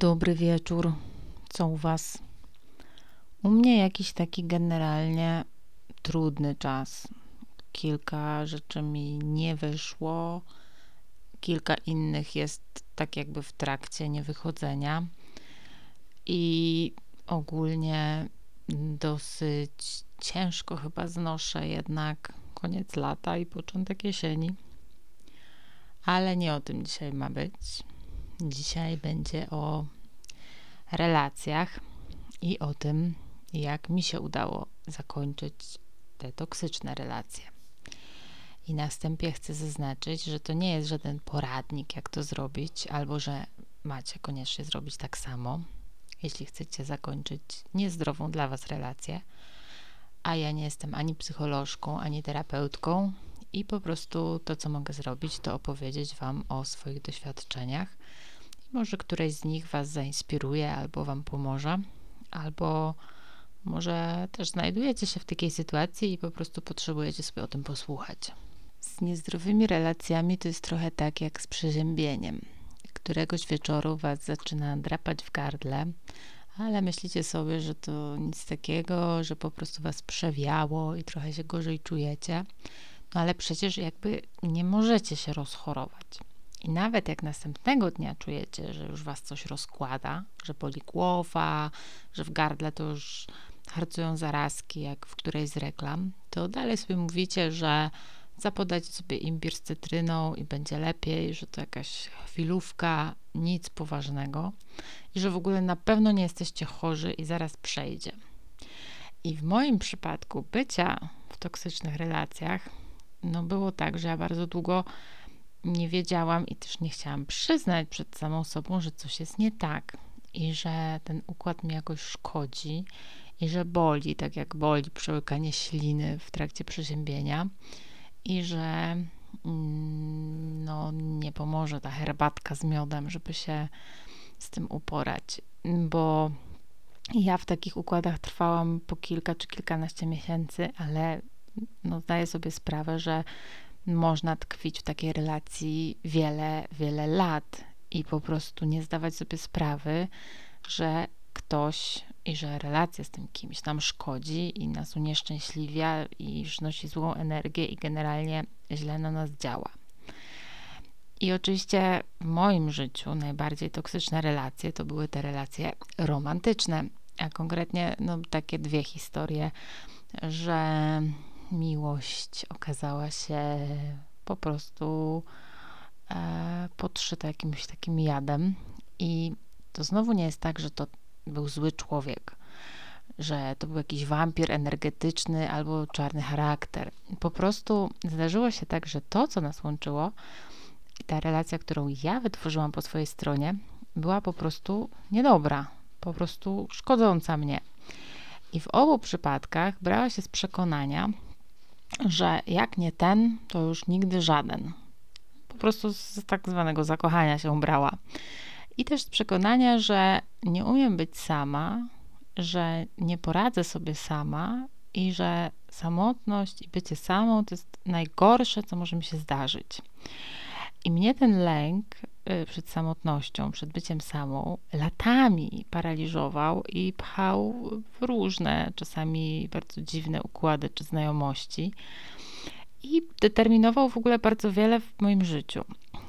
Dobry wieczór. Co u Was? U mnie jakiś taki generalnie trudny czas. Kilka rzeczy mi nie wyszło, kilka innych jest tak jakby w trakcie niewychodzenia i ogólnie dosyć ciężko chyba znoszę jednak koniec lata i początek jesieni. Ale nie o tym dzisiaj ma być. Dzisiaj będzie o relacjach i o tym, jak mi się udało zakończyć te toksyczne relacje. I na wstępie chcę zaznaczyć, że to nie jest żaden poradnik, jak to zrobić, albo że macie koniecznie zrobić tak samo, jeśli chcecie zakończyć niezdrową dla Was relację. A ja nie jestem ani psycholożką, ani terapeutką, i po prostu to, co mogę zrobić, to opowiedzieć Wam o swoich doświadczeniach może któreś z nich Was zainspiruje albo Wam pomoże, albo może też znajdujecie się w takiej sytuacji i po prostu potrzebujecie sobie o tym posłuchać. Z niezdrowymi relacjami to jest trochę tak jak z przeziębieniem. Któregoś wieczoru Was zaczyna drapać w gardle, ale myślicie sobie, że to nic takiego, że po prostu Was przewiało i trochę się gorzej czujecie. No ale przecież jakby nie możecie się rozchorować. I nawet jak następnego dnia czujecie, że już was coś rozkłada, że boli głowa, że w gardle to już harcują zarazki, jak w którejś z reklam, to dalej sobie mówicie, że zapodacie sobie imbir z cytryną i będzie lepiej, że to jakaś chwilówka, nic poważnego i że w ogóle na pewno nie jesteście chorzy i zaraz przejdzie. I w moim przypadku bycia w toksycznych relacjach, no było tak, że ja bardzo długo nie wiedziałam i też nie chciałam przyznać przed samą sobą, że coś jest nie tak i że ten układ mi jakoś szkodzi i że boli, tak jak boli przełykanie śliny w trakcie przeziębienia i że mm, no, nie pomoże ta herbatka z miodem, żeby się z tym uporać, bo ja w takich układach trwałam po kilka czy kilkanaście miesięcy, ale no, zdaję sobie sprawę, że można tkwić w takiej relacji wiele, wiele lat i po prostu nie zdawać sobie sprawy, że ktoś i że relacja z tym kimś nam szkodzi i nas unieszczęśliwia i przynosi złą energię i generalnie źle na nas działa. I oczywiście w moim życiu najbardziej toksyczne relacje to były te relacje romantyczne, a konkretnie no, takie dwie historie, że miłość okazała się po prostu e, podszyta jakimś takim jadem. I to znowu nie jest tak, że to był zły człowiek, że to był jakiś wampir energetyczny albo czarny charakter. Po prostu zdarzyło się tak, że to, co nas łączyło, i ta relacja, którą ja wytworzyłam po swojej stronie, była po prostu niedobra, po prostu szkodząca mnie. I w obu przypadkach brała się z przekonania, że jak nie ten, to już nigdy żaden. Po prostu z tak zwanego zakochania się brała. I też z przekonania, że nie umiem być sama, że nie poradzę sobie sama i że samotność i bycie samą to jest najgorsze, co może mi się zdarzyć. I mnie ten lęk przed samotnością, przed byciem samą, latami paraliżował i pchał w różne, czasami bardzo dziwne układy czy znajomości. I determinował w ogóle bardzo wiele w moim życiu.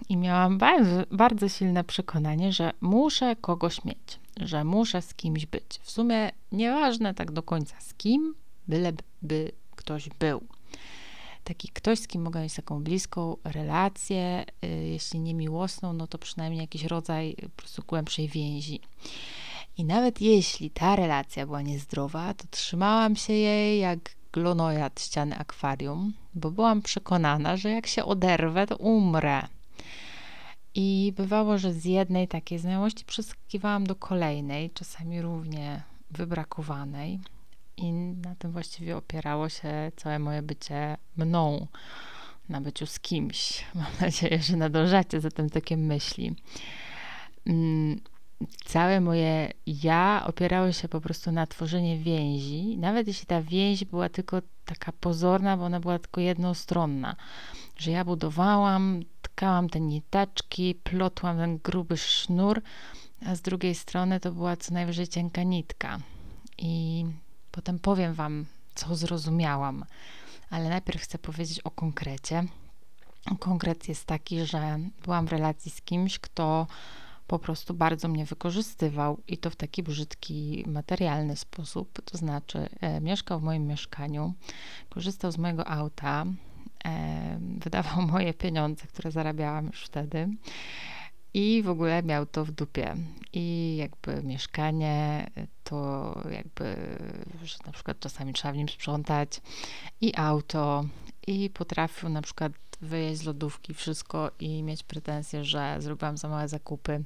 I miałam bardzo, bardzo silne przekonanie, że muszę kogoś mieć, że muszę z kimś być. W sumie nieważne tak do końca z kim, byleby ktoś był taki ktoś, z kim mogę mieć taką bliską relację, y, jeśli nie miłosną, no to przynajmniej jakiś rodzaj po prostu głębszej więzi. I nawet jeśli ta relacja była niezdrowa, to trzymałam się jej jak glonojad ściany akwarium, bo byłam przekonana, że jak się oderwę, to umrę. I bywało, że z jednej takiej znajomości przeskakiwałam do kolejnej, czasami równie wybrakowanej, i na tym właściwie opierało się całe moje bycie mną, na byciu z kimś. Mam nadzieję, że nadążacie za tym takie myśli. Mm, całe moje ja opierało się po prostu na tworzeniu więzi, nawet jeśli ta więź była tylko taka pozorna, bo ona była tylko jednostronna, że ja budowałam, tkałam te niteczki, plotłam ten gruby sznur, a z drugiej strony to była co najwyżej cienka nitka. I potem powiem Wam, co zrozumiałam, ale najpierw chcę powiedzieć o konkrecie. Konkret jest taki, że byłam w relacji z kimś, kto po prostu bardzo mnie wykorzystywał i to w taki brzydki, materialny sposób. To znaczy, e, mieszkał w moim mieszkaniu, korzystał z mojego auta, e, wydawał moje pieniądze, które zarabiałam już wtedy. I w ogóle miał to w dupie. I jakby mieszkanie, to jakby, że na przykład czasami trzeba w nim sprzątać, i auto, i potrafił na przykład wyjeść z lodówki, wszystko i mieć pretensje, że zrobiłam za małe zakupy.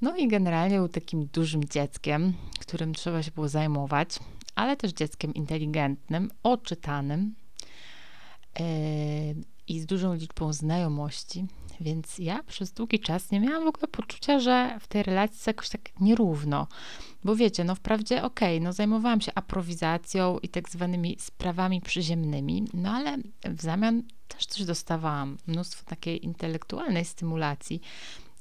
No i generalnie był takim dużym dzieckiem, którym trzeba się było zajmować, ale też dzieckiem inteligentnym, oczytanym yy, i z dużą liczbą znajomości. Więc ja przez długi czas nie miałam w ogóle poczucia, że w tej relacji jest jakoś tak nierówno. Bo wiecie, no wprawdzie okej, okay, no zajmowałam się aprowizacją i tak zwanymi sprawami przyziemnymi, no ale w zamian też coś dostawałam. Mnóstwo takiej intelektualnej stymulacji.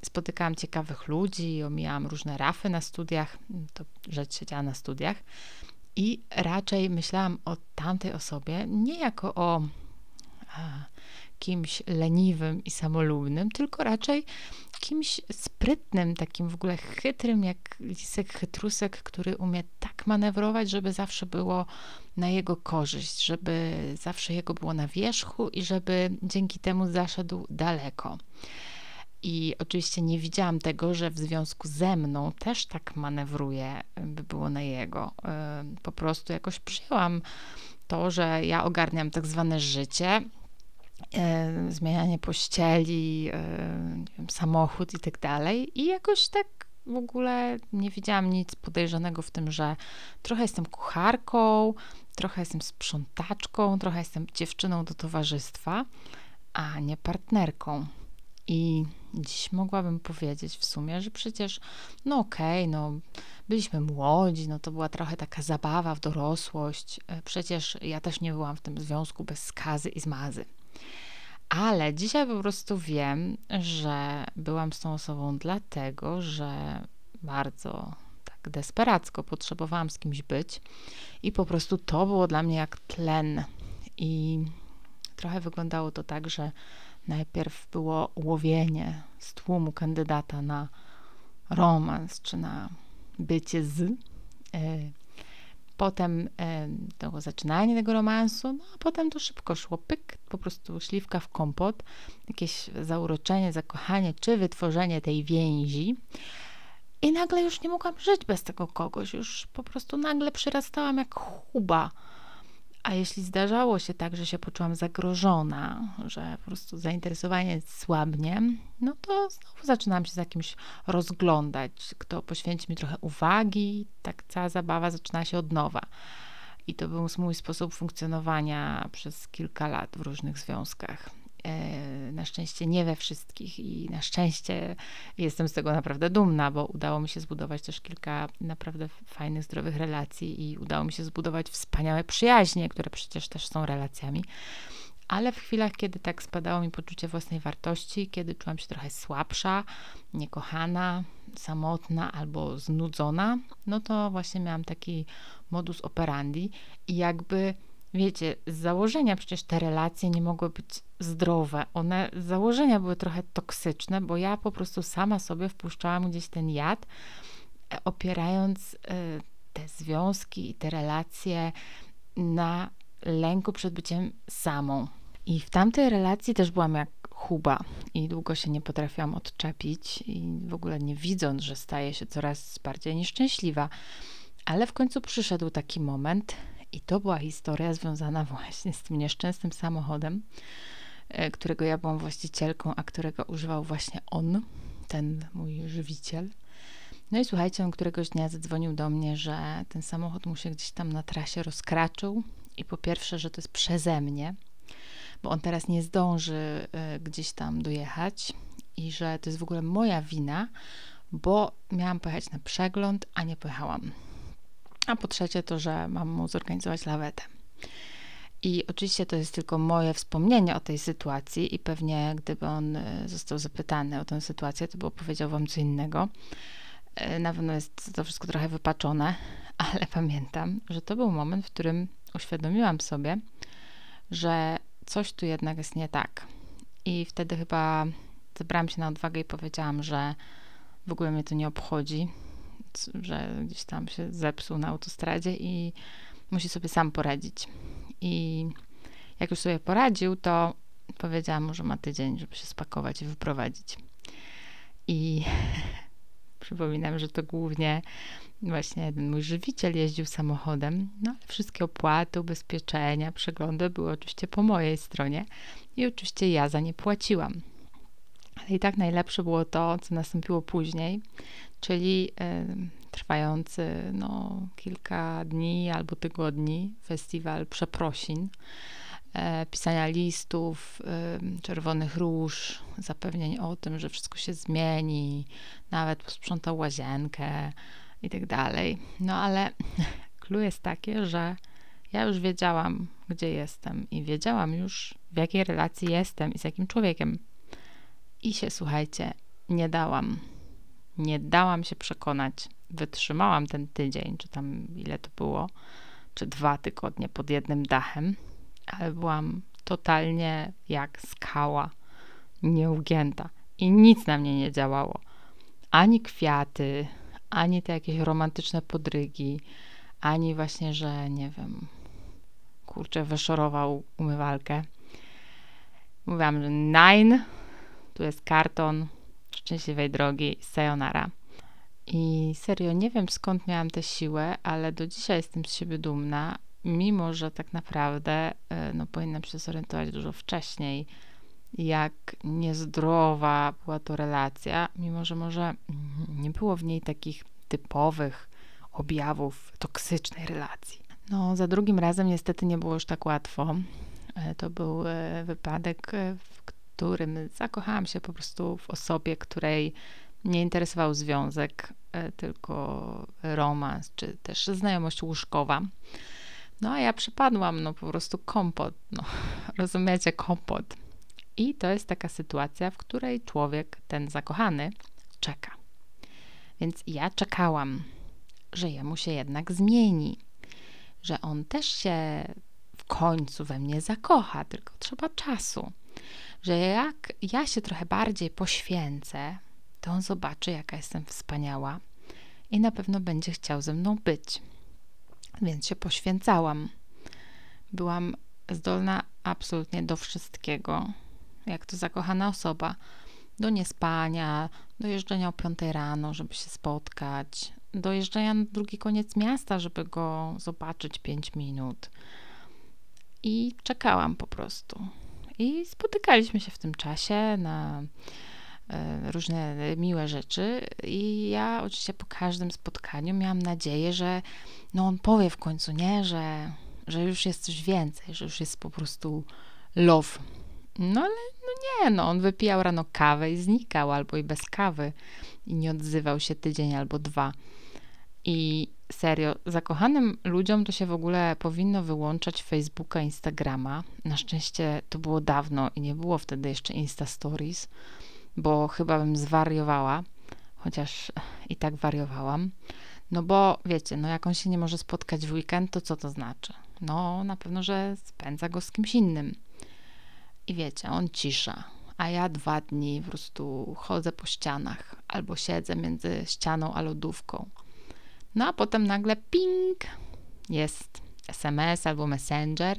Spotykałam ciekawych ludzi, omijałam różne rafy na studiach, to rzecz siedziała na studiach i raczej myślałam o tamtej osobie nie jako o a, kimś leniwym i samolubnym, tylko raczej kimś sprytnym, takim w ogóle chytrym, jak lisek chytrusek, który umie tak manewrować, żeby zawsze było na jego korzyść, żeby zawsze jego było na wierzchu i żeby dzięki temu zaszedł daleko. I oczywiście nie widziałam tego, że w związku ze mną też tak manewruje, by było na jego. Po prostu jakoś przyjęłam to, że ja ogarniam tak zwane życie, zmienianie pościeli, e, wiem, samochód i tak dalej. I jakoś tak w ogóle nie widziałam nic podejrzanego w tym, że trochę jestem kucharką, trochę jestem sprzątaczką, trochę jestem dziewczyną do towarzystwa, a nie partnerką. I dziś mogłabym powiedzieć w sumie, że przecież, no okej, okay, no byliśmy młodzi, no to była trochę taka zabawa w dorosłość. E, przecież ja też nie byłam w tym związku bez skazy i zmazy. Ale dzisiaj po prostu wiem, że byłam z tą osobą dlatego, że bardzo tak desperacko potrzebowałam z kimś być i po prostu to było dla mnie jak tlen. I trochę wyglądało to tak, że najpierw było łowienie z tłumu kandydata na romans czy na bycie z. Potem to zaczynanie tego romansu, no a potem to szybko szło, pyk, po prostu śliwka w kompot, jakieś zauroczenie, zakochanie, czy wytworzenie tej więzi. I nagle już nie mogłam żyć bez tego kogoś, już po prostu nagle przyrastałam jak chuba a jeśli zdarzało się tak, że się poczułam zagrożona, że po prostu zainteresowanie słabnie, no to znowu zaczynam się za kimś rozglądać, kto poświęci mi trochę uwagi, tak cała zabawa zaczyna się od nowa. I to był mój sposób funkcjonowania przez kilka lat w różnych związkach. E, na szczęście nie we wszystkich i na szczęście jestem z tego naprawdę dumna, bo udało mi się zbudować też kilka naprawdę fajnych, zdrowych relacji i udało mi się zbudować wspaniałe przyjaźnie, które przecież też są relacjami. Ale w chwilach, kiedy tak spadało mi poczucie własnej wartości, kiedy czułam się trochę słabsza, niekochana, samotna albo znudzona, no to właśnie miałam taki modus operandi i jakby wiecie, z założenia przecież te relacje nie mogły być zdrowe. One z założenia były trochę toksyczne, bo ja po prostu sama sobie wpuszczałam gdzieś ten jad, e, opierając e, te związki i te relacje na lęku przed byciem samą. I w tamtej relacji też byłam jak chuba i długo się nie potrafiłam odczepić i w ogóle nie widząc, że staję się coraz bardziej nieszczęśliwa. Ale w końcu przyszedł taki moment, i to była historia związana właśnie z tym nieszczęsnym samochodem, e, którego ja byłam właścicielką, a którego używał właśnie on, ten mój żywiciel. No i słuchajcie, on któregoś dnia zadzwonił do mnie, że ten samochód mu się gdzieś tam na trasie rozkraczył i po pierwsze, że to jest przeze mnie, bo on teraz nie zdąży e, gdzieś tam dojechać i że to jest w ogóle moja wina, bo miałam pojechać na przegląd, a nie pojechałam. A po trzecie to, że mam mu zorganizować lawetę. I oczywiście to jest tylko moje wspomnienie o tej sytuacji i pewnie gdyby on e, został zapytany o tę sytuację, to by opowiedział wam co innego. E, na pewno jest to wszystko trochę wypaczone, ale pamiętam, że to był moment, w którym uświadomiłam sobie, że coś tu jednak jest nie tak. I wtedy chyba zebrałam się na odwagę i powiedziałam, że w ogóle mnie to nie obchodzi, że gdzieś tam się zepsuł na autostradzie i musi sobie sam poradzić. I jak już sobie poradził, to powiedziałam mu, że ma tydzień, żeby się spakować i wyprowadzić. I przypominam, że to głównie właśnie mój żywiciel jeździł samochodem, no ale wszystkie opłaty, ubezpieczenia, przeglądy były oczywiście po mojej stronie i oczywiście ja za nie płaciłam. Ale i tak najlepsze było to, co nastąpiło później, czyli trwający no, kilka dni albo tygodni festiwal przeprosin, e, pisania listów, czerwonych róż, zapewnień o tym, że wszystko się zmieni, nawet posprzątał łazienkę i tak dalej. No ale clue jest takie, że ja już wiedziałam, gdzie jestem i wiedziałam już, w jakiej relacji jestem i z jakim człowiekiem. I się, słuchajcie, nie dałam. Nie dałam się przekonać. Wytrzymałam ten tydzień, czy tam ile to było, czy dwa tygodnie pod jednym dachem, ale byłam totalnie jak skała, nieugięta i nic na mnie nie działało. Ani kwiaty, ani te jakieś romantyczne podrygi, ani właśnie, że nie wiem, kurczę, wyszorował umywalkę. Mówiłam, że nine, tu jest karton, szczęśliwej drogi, sayonara. I serio, nie wiem skąd miałam tę siłę, ale do dzisiaj jestem z siebie dumna, mimo że tak naprawdę e, no, powinnam się zorientować dużo wcześniej, jak niezdrowa była to relacja, mimo że może nie było w niej takich typowych objawów toksycznej relacji. No, za drugim razem niestety nie było już tak łatwo. E, to był e, wypadek, którym zakochałam się po prostu w osobie, której nie interesował związek, tylko romans, czy też znajomość łóżkowa. No a ja przypadłam, no po prostu kompot, no rozumiecie, kompot. I to jest taka sytuacja, w której człowiek, ten zakochany, czeka. Więc ja czekałam, że jemu się jednak zmieni, że on też się w końcu we mnie zakocha, tylko trzeba czasu. Że jak ja się trochę bardziej poświęcę, to on zobaczy, jaka jestem wspaniała i na pewno będzie chciał ze mną być. Więc się poświęcałam. Byłam zdolna absolutnie do wszystkiego, jak to zakochana osoba. Do niespania, do jeżdżenia o 5 rano, żeby się spotkać, do jeżdżenia na drugi koniec miasta, żeby go zobaczyć 5 minut. I czekałam po prostu. I spotykaliśmy się w tym czasie na e, różne miłe rzeczy i ja oczywiście po każdym spotkaniu miałam nadzieję, że no on powie w końcu, nie, że, że już jest coś więcej, że już jest po prostu love. No ale no nie, no on wypijał rano kawę i znikał, albo i bez kawy i nie odzywał się tydzień albo dwa. I serio, zakochanym ludziom to się w ogóle powinno wyłączać Facebooka, Instagrama. Na szczęście to było dawno i nie było wtedy jeszcze Insta Stories, bo chyba bym zwariowała, chociaż i tak wariowałam. No bo wiecie, no jak on się nie może spotkać w weekend, to co to znaczy? No na pewno, że spędza go z kimś innym. I wiecie, on cisza, a ja dwa dni po prostu chodzę po ścianach albo siedzę między ścianą a lodówką. No a potem nagle ping, jest SMS albo Messenger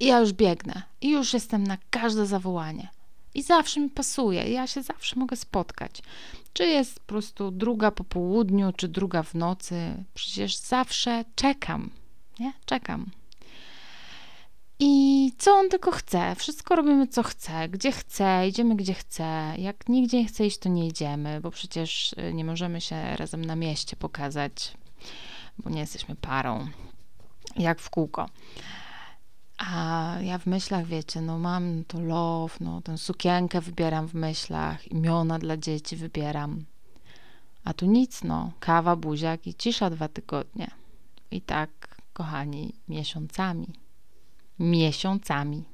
i ja już biegnę i już jestem na każde zawołanie. I zawsze mi pasuje, ja się zawsze mogę spotkać. Czy jest po prostu druga po południu, czy druga w nocy, przecież zawsze czekam, nie? Czekam. I co on tylko chce? Wszystko robimy, co chce, gdzie chce, idziemy, gdzie chce. Jak nigdzie nie chce iść, to nie idziemy, bo przecież y, nie możemy się razem na mieście pokazać, bo nie jesteśmy parą. Jak w kółko. A ja w myślach, wiecie, no mam to love, no tę sukienkę wybieram w myślach, imiona dla dzieci wybieram. A tu nic, no, kawa, buziak i cisza dwa tygodnie. I tak, kochani, miesiącami miesiącami.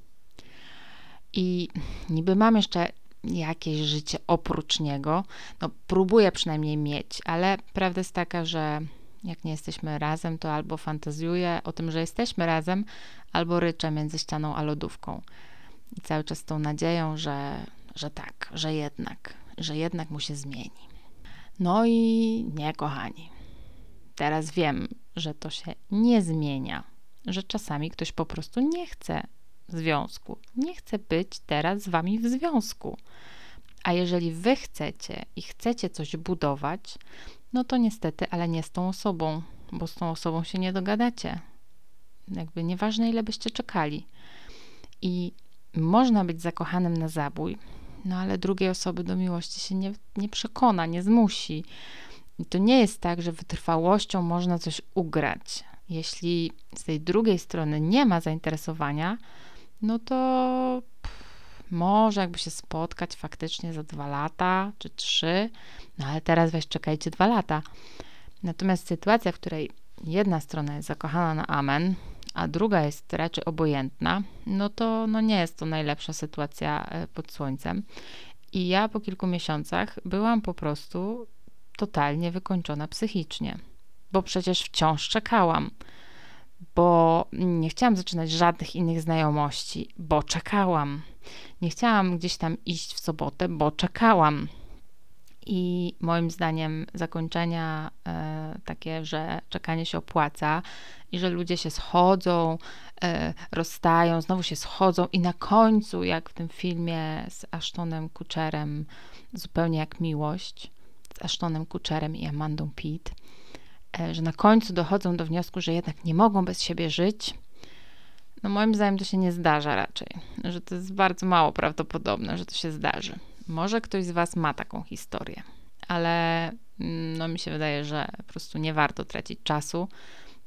I niby mam jeszcze jakieś życie oprócz niego. No, próbuję przynajmniej mieć, ale prawda jest taka, że jak nie jesteśmy razem, to albo fantazjuję o tym, że jesteśmy razem, albo ryczę między ścianą a lodówką. I cały czas z tą nadzieją, że, że tak, że jednak, że jednak mu się zmieni. No i nie, kochani. Teraz wiem, że to się nie zmienia, że czasami ktoś po prostu nie chce związku, nie chce być teraz z wami w związku. A jeżeli wy chcecie i chcecie coś budować, no to niestety, ale nie z tą osobą, bo z tą osobą się nie dogadacie. Jakby nieważne, ile byście czekali. I można być zakochanym na zabój, no ale drugiej osoby do miłości się nie, nie przekona, nie zmusi. I to nie jest tak, że wytrwałością można coś ugrać. Jeśli z tej drugiej strony nie ma zainteresowania, no to może jakby się spotkać faktycznie za dwa lata czy trzy, no ale teraz weź czekajcie dwa lata. Natomiast sytuacja, w której jedna strona jest zakochana na amen, a druga jest raczej obojętna, no to no nie jest to najlepsza sytuacja e, pod słońcem. I ja po kilku miesiącach byłam po prostu totalnie wykończona psychicznie, bo przecież wciąż czekałam bo nie chciałam zaczynać żadnych innych znajomości, bo czekałam. Nie chciałam gdzieś tam iść w sobotę, bo czekałam. I moim zdaniem zakończenia e, takie, że czekanie się opłaca i że ludzie się schodzą, e, rozstają, znowu się schodzą i na końcu, jak w tym filmie z Ashtonem Kutcherem, zupełnie jak miłość, z Ashtonem Kutcherem i Amandą Pitt, E, że na końcu dochodzą do wniosku, że jednak nie mogą bez siebie żyć, no moim zdaniem to się nie zdarza raczej, że to jest bardzo mało prawdopodobne, że to się zdarzy. Może ktoś z Was ma taką historię, ale mm, no mi się wydaje, że po prostu nie warto tracić czasu,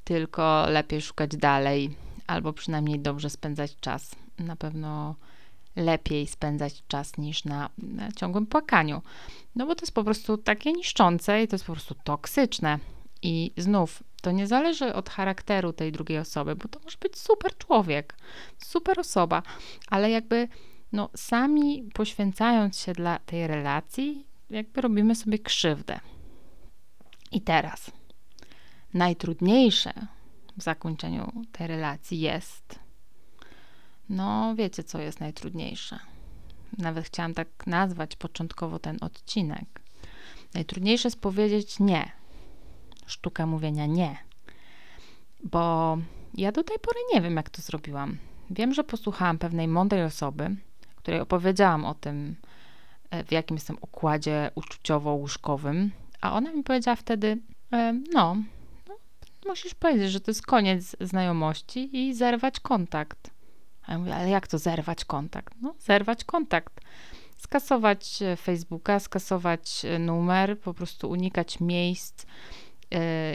tylko lepiej szukać dalej, albo przynajmniej dobrze spędzać czas. Na pewno lepiej spędzać czas niż na, na ciągłym płakaniu. No bo to jest po prostu takie niszczące i to jest po prostu toksyczne. I znów, to nie zależy od charakteru tej drugiej osoby, bo to może być super człowiek, super osoba, ale jakby no, sami poświęcając się dla tej relacji, jakby robimy sobie krzywdę. I teraz, najtrudniejsze w zakończeniu tej relacji jest, no wiecie, co jest najtrudniejsze. Nawet chciałam tak nazwać początkowo ten odcinek. Najtrudniejsze jest powiedzieć nie sztuka mówienia nie. Bo ja do tej pory nie wiem, jak to zrobiłam. Wiem, że posłuchałam pewnej mądrej osoby, której opowiedziałam o tym, e, w jakim jestem układzie uczuciowo-łóżkowym, a ona mi powiedziała wtedy, e, no, no, musisz powiedzieć, że to jest koniec znajomości i zerwać kontakt. A ja mówię, ale jak to zerwać kontakt? No, zerwać kontakt. Skasować e, Facebooka, skasować numer, po prostu unikać miejsc,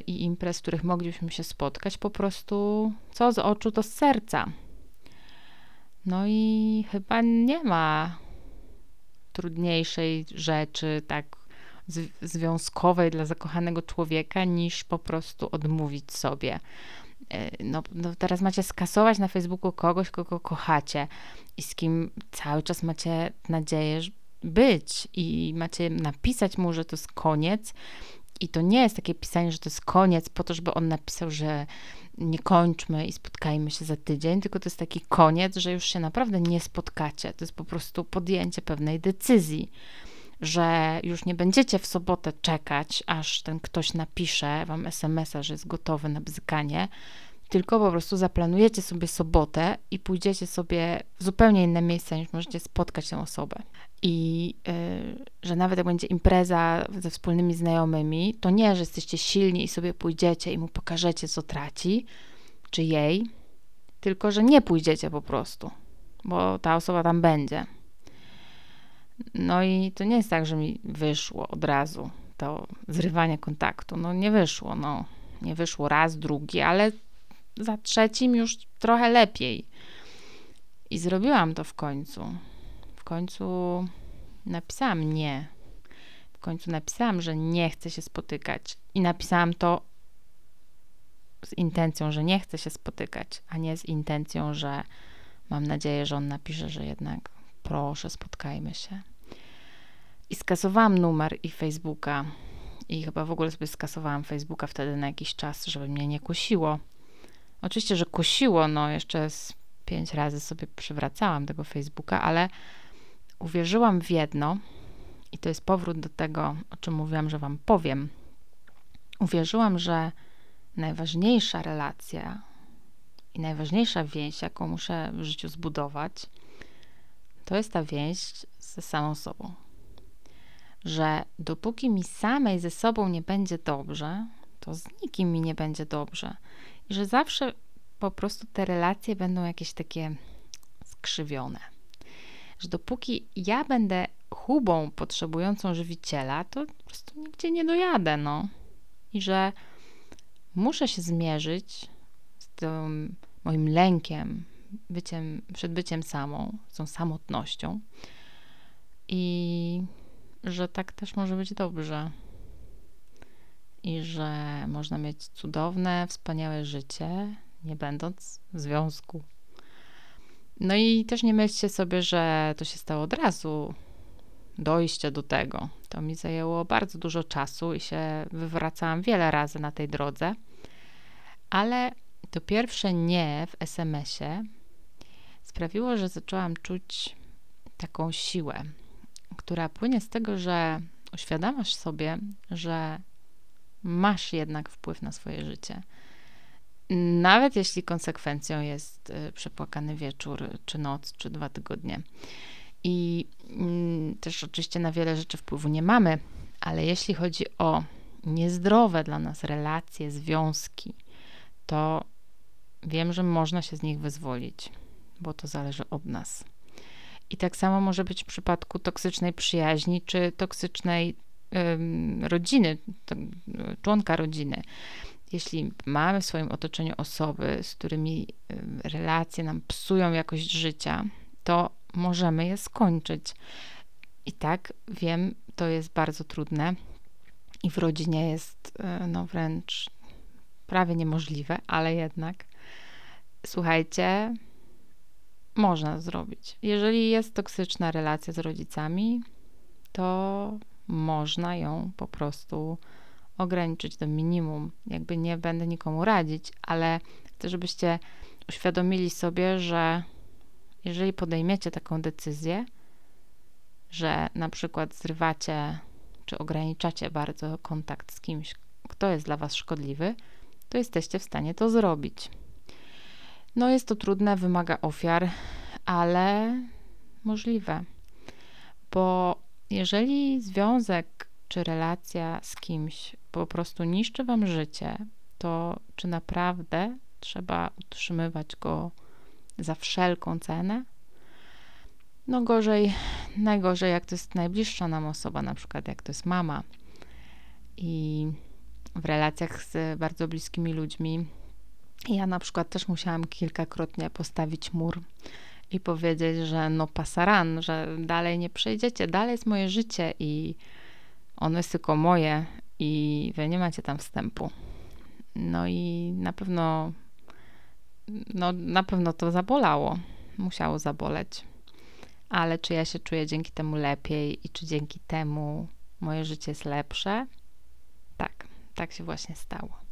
i imprez, w których moglibyśmy się spotkać, po prostu co z oczu, to z serca. No i chyba nie ma trudniejszej rzeczy, tak związkowej dla zakochanego człowieka, niż po prostu odmówić sobie. E, no, no, teraz macie skasować na Facebooku kogoś, kogo kochacie i z kim cały czas macie nadzieję być i macie napisać mu, że to jest koniec i to nie jest takie pisanie, że to jest koniec, po to, żeby on napisał, że nie kończmy i spotkajmy się za tydzień, tylko to jest taki koniec, że już się naprawdę nie spotkacie. To jest po prostu podjęcie pewnej decyzji, że już nie będziecie w sobotę czekać, aż ten ktoś napisze wam SMS-a, że jest gotowy na bzykanie, tylko po prostu zaplanujecie sobie sobotę i pójdziecie sobie w zupełnie inne miejsce, niż możecie spotkać tę osobę. I yy, że nawet jak będzie impreza ze wspólnymi znajomymi, to nie, że jesteście silni i sobie pójdziecie i mu pokażecie, co traci, czy jej, tylko że nie pójdziecie po prostu, bo ta osoba tam będzie. No i to nie jest tak, że mi wyszło od razu to zrywanie kontaktu. No nie wyszło, no. Nie wyszło raz, drugi, ale za trzecim już trochę lepiej. I zrobiłam to w końcu. W końcu napisałam nie. W końcu napisałam, że nie chcę się spotykać. I napisałam to z intencją, że nie chcę się spotykać, a nie z intencją, że mam nadzieję, że on napisze, że jednak proszę, spotkajmy się. I skasowałam numer i Facebooka. I chyba w ogóle sobie skasowałam Facebooka wtedy na jakiś czas, żeby mnie nie kusiło. Oczywiście, że kusiło, no jeszcze z pięć razy sobie przywracałam tego Facebooka, ale uwierzyłam w jedno, i to jest powrót do tego, o czym mówiłam, że Wam powiem. Uwierzyłam, że najważniejsza relacja i najważniejsza więź, jaką muszę w życiu zbudować, to jest ta więź ze samą sobą. Że dopóki mi samej ze sobą nie będzie dobrze, to z nikim mi nie będzie dobrze. Że zawsze po prostu te relacje będą jakieś takie skrzywione. Że dopóki ja będę chubą potrzebującą żywiciela, to po prostu nigdzie nie dojadę, no. I że muszę się zmierzyć z tym moim lękiem byciem, przed byciem samą, z tą samotnością i że tak też może być dobrze. I że można mieć cudowne, wspaniałe życie, nie będąc w związku. No i też nie myślcie sobie, że to się stało od razu. Dojście do tego. To mi zajęło bardzo dużo czasu i się wywracałam wiele razy na tej drodze. Ale to pierwsze nie w SMS-ie sprawiło, że zaczęłam czuć taką siłę, która płynie z tego, że uświadamiasz sobie, że masz jednak wpływ na swoje życie. Nawet jeśli konsekwencją jest y, przepłakany wieczór, czy noc, czy dwa tygodnie. I mm, też oczywiście na wiele rzeczy wpływu nie mamy, ale jeśli chodzi o niezdrowe dla nas relacje, związki, to wiem, że można się z nich wyzwolić, bo to zależy od nas. I tak samo może być w przypadku toksycznej przyjaźni czy toksycznej rodziny, członka rodziny. Jeśli mamy w swoim otoczeniu osoby, z którymi ym, relacje nam psują jakość życia, to możemy je skończyć. I tak wiem, to jest bardzo trudne i w rodzinie jest y, no wręcz prawie niemożliwe, ale jednak słuchajcie, można zrobić. Jeżeli jest toksyczna relacja z rodzicami, to można ją po prostu ograniczyć do minimum. Jakby nie będę nikomu radzić, ale chcę, żebyście uświadomili sobie, że jeżeli podejmiecie taką decyzję, że na przykład zrywacie czy ograniczacie bardzo kontakt z kimś, kto jest dla Was szkodliwy, to jesteście w stanie to zrobić. No jest to trudne, wymaga ofiar, ale możliwe. Bo jeżeli związek czy relacja z kimś po prostu niszczy wam życie, to czy naprawdę trzeba utrzymywać go za wszelką cenę? No gorzej, najgorzej jak to jest najbliższa nam osoba, na przykład jak to jest mama. I w relacjach z bardzo bliskimi ludźmi ja na przykład też musiałam kilkakrotnie postawić mur i powiedzieć, że no pasaran, że dalej nie przejdziecie, dalej jest moje życie i ono jest tylko moje i wy nie macie tam wstępu. No i na pewno, no na pewno to zabolało, musiało zaboleć. Ale czy ja się czuję dzięki temu lepiej i czy dzięki temu moje życie jest lepsze? Tak, tak się właśnie stało.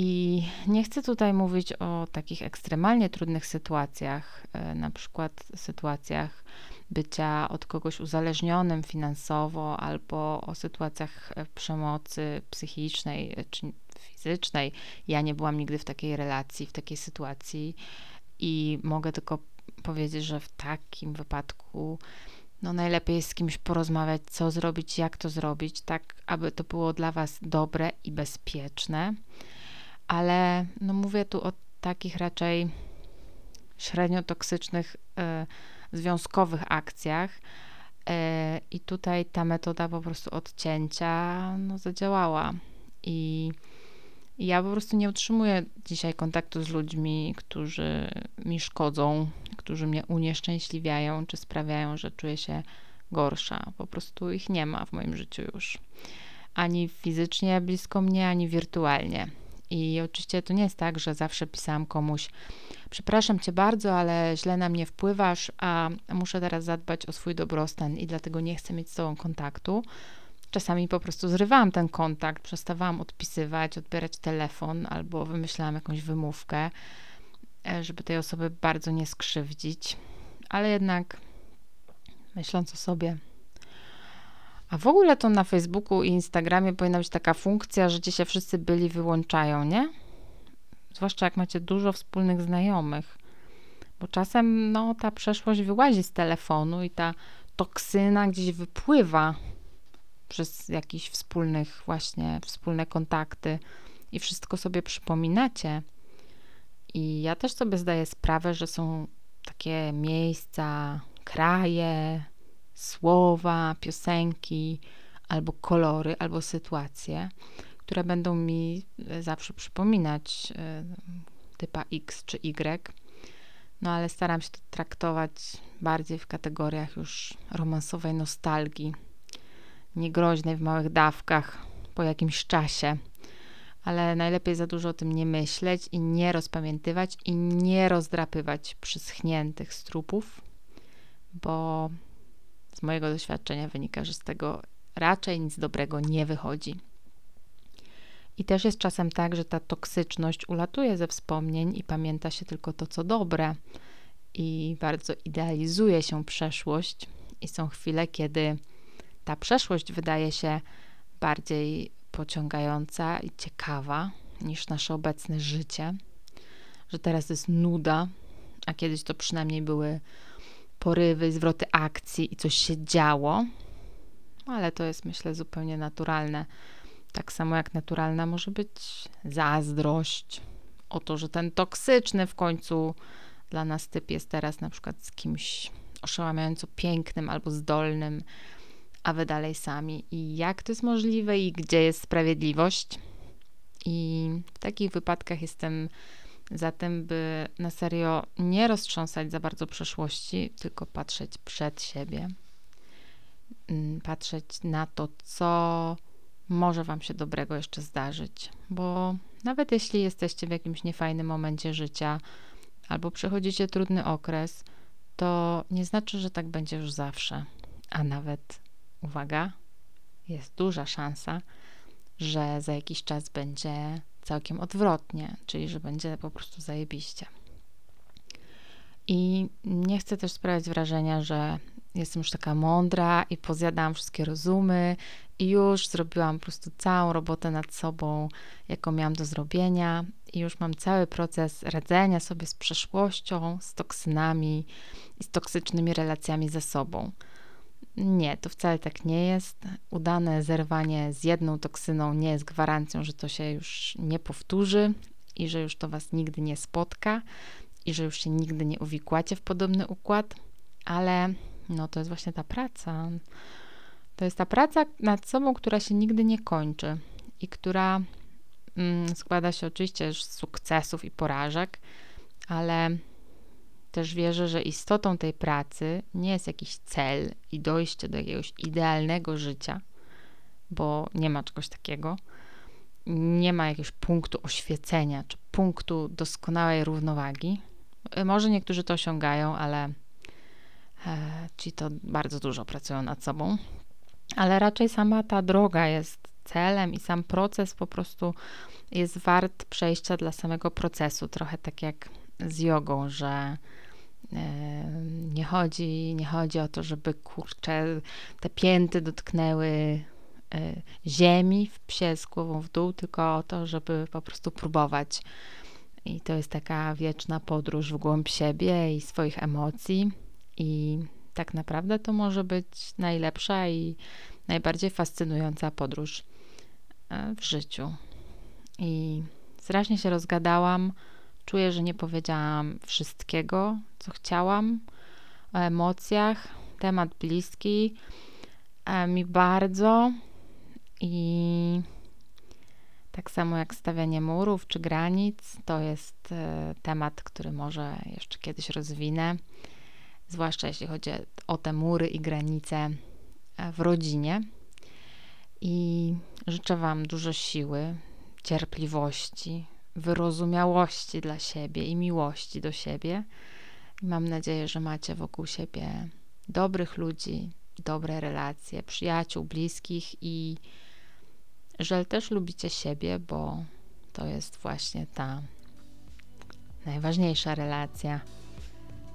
I nie chcę tutaj mówić o takich ekstremalnie trudnych sytuacjach, e, na przykład sytuacjach bycia od kogoś uzależnionym finansowo, albo o sytuacjach e, przemocy psychicznej e, czy fizycznej. Ja nie byłam nigdy w takiej relacji, w takiej sytuacji i mogę tylko powiedzieć, że w takim wypadku no najlepiej jest z kimś porozmawiać, co zrobić, jak to zrobić, tak aby to było dla Was dobre i bezpieczne ale no mówię tu o takich raczej średnio toksycznych e, związkowych akcjach. E, I tutaj ta metoda po prostu odcięcia no, zadziałała. I, I ja po prostu nie utrzymuję dzisiaj kontaktu z ludźmi, którzy mi szkodzą, którzy mnie unieszczęśliwiają, czy sprawiają, że czuję się gorsza. Po prostu ich nie ma w moim życiu już. Ani fizycznie blisko mnie, ani wirtualnie. I oczywiście to nie jest tak, że zawsze pisałam komuś: Przepraszam cię bardzo, ale źle na mnie wpływasz, a muszę teraz zadbać o swój dobrostan i dlatego nie chcę mieć z tobą kontaktu. Czasami po prostu zrywałam ten kontakt, przestawałam odpisywać, odbierać telefon albo wymyślałam jakąś wymówkę, e, żeby tej osoby bardzo nie skrzywdzić. Ale jednak myśląc o sobie, a w ogóle to na Facebooku i Instagramie powinna być taka funkcja, że ci się wszyscy byli wyłączają, nie? Zwłaszcza jak macie dużo wspólnych znajomych. Bo czasem no, ta przeszłość wyłazi z telefonu i ta toksyna gdzieś wypływa przez jakieś wspólnych właśnie, wspólne kontakty i wszystko sobie przypominacie. I ja też sobie zdaję sprawę, że są takie miejsca, kraje, słowa, piosenki, albo kolory, albo sytuacje, które będą mi e, zawsze przypominać e, typa X czy Y. No ale staram się to traktować bardziej w kategoriach już romansowej nostalgii, niegroźnej w małych dawkach po jakimś czasie. Ale najlepiej za dużo o tym nie myśleć i nie rozpamiętywać i nie rozdrapywać przyschniętych strupów, bo z mojego doświadczenia wynika, że z tego raczej nic dobrego nie wychodzi. I też jest czasem tak, że ta toksyczność ulatuje ze wspomnień i pamięta się tylko to, co dobre, i bardzo idealizuje się przeszłość, i są chwile, kiedy ta przeszłość wydaje się bardziej pociągająca i ciekawa niż nasze obecne życie, że teraz jest nuda, a kiedyś to przynajmniej były porywy, zwroty akcji i coś się działo, ale to jest myślę zupełnie naturalne. Tak samo jak naturalna może być zazdrość o to, że ten toksyczny w końcu dla nas typ jest teraz na przykład z kimś oszałamiająco pięknym albo zdolnym, a wy dalej sami. I jak to jest możliwe i gdzie jest sprawiedliwość? I w takich wypadkach jestem za tym, by na serio nie roztrząsać za bardzo przeszłości, tylko patrzeć przed siebie, mm, patrzeć na to, co może Wam się dobrego jeszcze zdarzyć, bo nawet jeśli jesteście w jakimś niefajnym momencie życia albo przechodzicie trudny okres, to nie znaczy, że tak będzie już zawsze, a nawet, uwaga, jest duża szansa, że za jakiś czas będzie całkiem odwrotnie, czyli że będzie po prostu zajebiście. I nie chcę też sprawiać wrażenia, że jestem już taka mądra i pozjadałam wszystkie rozumy i już zrobiłam po prostu całą robotę nad sobą, jaką miałam do zrobienia i już mam cały proces radzenia sobie z przeszłością, z toksynami i z toksycznymi relacjami ze sobą. Nie, to wcale tak nie jest. Udane zerwanie z jedną toksyną nie jest gwarancją, że to się już nie powtórzy i że już to was nigdy nie spotka i że już się nigdy nie uwikłacie w podobny układ, ale no to jest właśnie ta praca. To jest ta praca nad sobą, która się nigdy nie kończy i która mm, składa się oczywiście z sukcesów i porażek, ale też wierzę, że istotą tej pracy nie jest jakiś cel i dojście do jakiegoś idealnego życia, bo nie ma czegoś takiego. Nie ma jakiegoś punktu oświecenia czy punktu doskonałej równowagi. Może niektórzy to osiągają, ale e, ci to bardzo dużo pracują nad sobą. Ale raczej sama ta droga jest celem i sam proces po prostu jest wart przejścia dla samego procesu. Trochę tak jak z jogą, że nie chodzi, nie chodzi o to, żeby kurcze te pięty dotknęły e, ziemi w psie z głową w dół, tylko o to, żeby po prostu próbować. I to jest taka wieczna podróż w głąb siebie i swoich emocji. I tak naprawdę to może być najlepsza i najbardziej fascynująca podróż e, w życiu. I strasznie się rozgadałam Czuję, że nie powiedziałam wszystkiego, co chciałam o emocjach. Temat bliski e, mi bardzo i tak samo jak stawianie murów czy granic, to jest e, temat, który może jeszcze kiedyś rozwinę, zwłaszcza jeśli chodzi o te mury i granice e, w rodzinie. I życzę Wam dużo siły, cierpliwości, wyrozumiałości dla siebie i miłości do siebie. Mam nadzieję, że macie wokół siebie dobrych ludzi, dobre relacje, przyjaciół, bliskich i że też lubicie siebie, bo to jest właśnie ta najważniejsza relacja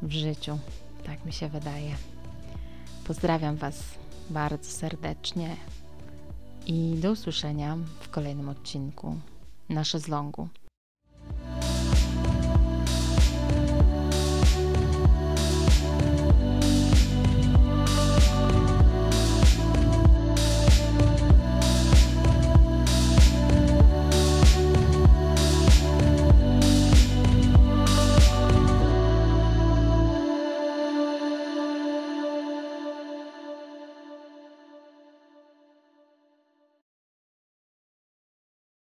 w życiu. Tak mi się wydaje. Pozdrawiam Was bardzo serdecznie i do usłyszenia w kolejnym odcinku na szezlongu.